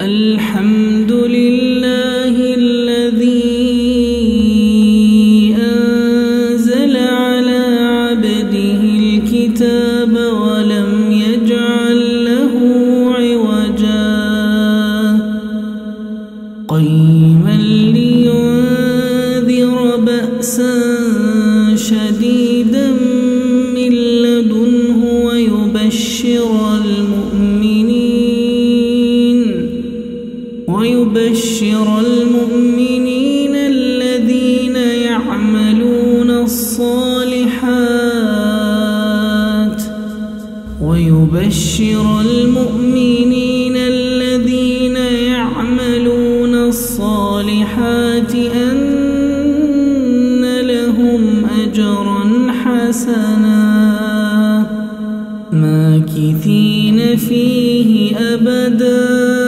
الحمد لله ويبشر المؤمنين الذين يعملون الصالحات ويبشر المؤمنين الذين يعملون الصالحات أن لهم أجرا حسنا. ماكثين فيه أبداً.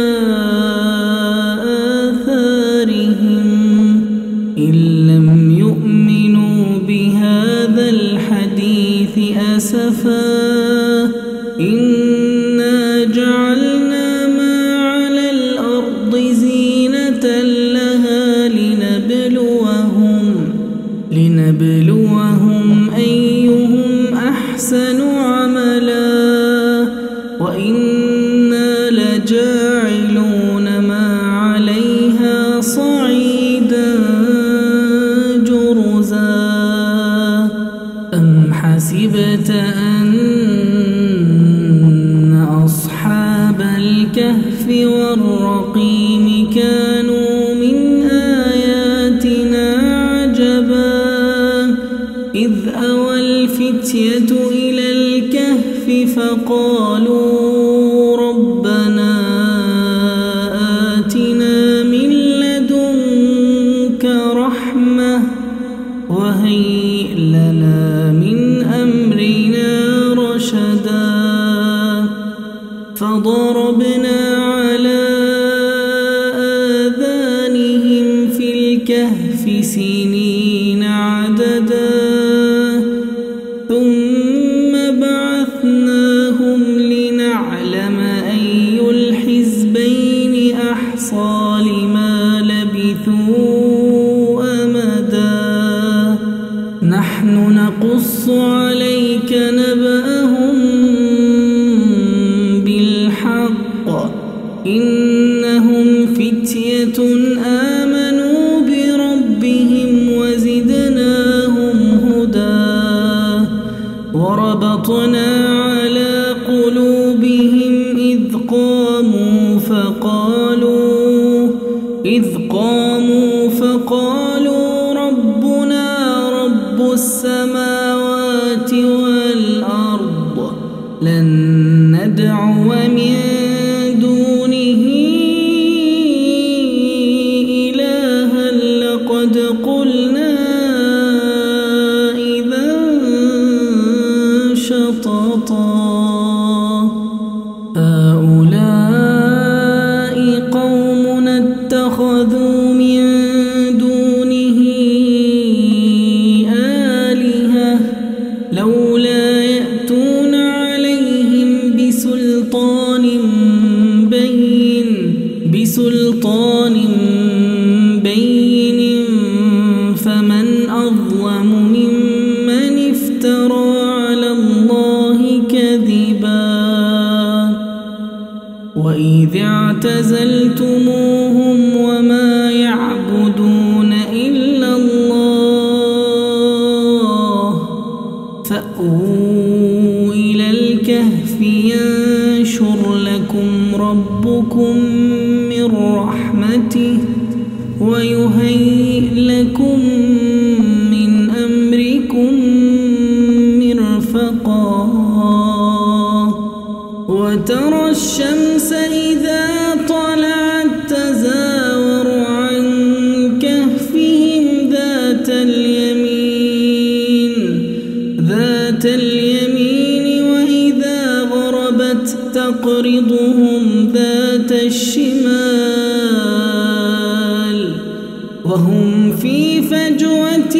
جعلنا ما على الأرض زينة لها لنبلوهم أيهم أحسن عملا وإنا أم حسبت أن أصحاب الكهف والرقيم كانوا من آياتنا عجبا. إذ أوى الفتية إلى الكهف فقالوا ربنا لنا من أمرنا رشدا فضربنا على آذانهم في الكهف سنين عددا. عليك نبأهم بالحق. إنهم فتية آمنوا بربهم وزدناهم هدى. وربطنا على قلوبهم إذ قاموا فقالوا إذ قاموا فقالوا ربنا رب السماوات بسلطان بين فمن أظلم ممن افترى على الله كذبا. وإذ اعتزلتموهم وما يعبدون إلا الله فأووا إلى الكهف ينشر لكم ربكم من رحمته ويهيئ لكم من أمركم مرفقا وترى الشمس إذا طلعت تزاور عن كهفهم ذات اليمين ذات اليمين تقرضهم ذات الشمال وهم في فجوة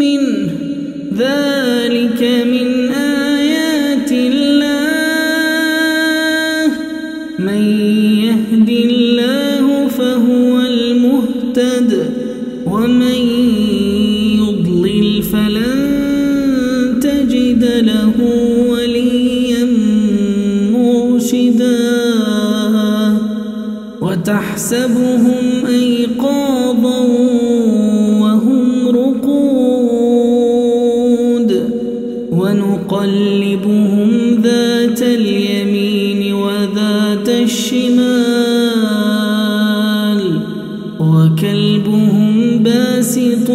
منه. ذلك من آيات الله. من يهد الله فهو المهتد. ومن يضلل فلن تجد له وتحسبهم أيقاظا وهم رقود ونقلبهم ذات اليمين وذات الشمال وكلبهم باسط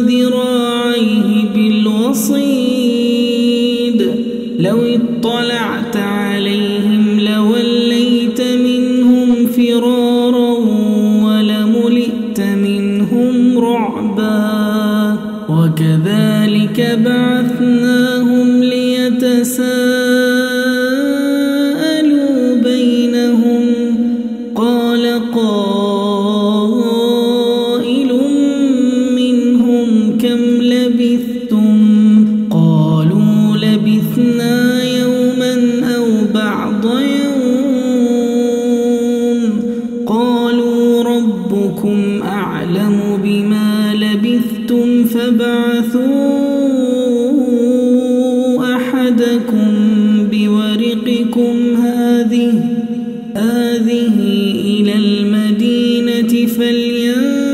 ذراعيه بالوصيد لو اطلعت فرارا ولملئت منهم رعبا. وكذلك بعثناهم ليتساءلوا بينهم. قال قائل ربكم أعلم بما لبثتم فابعثوا أحدكم بورقكم هذه هذه إلى المدينة فلينظر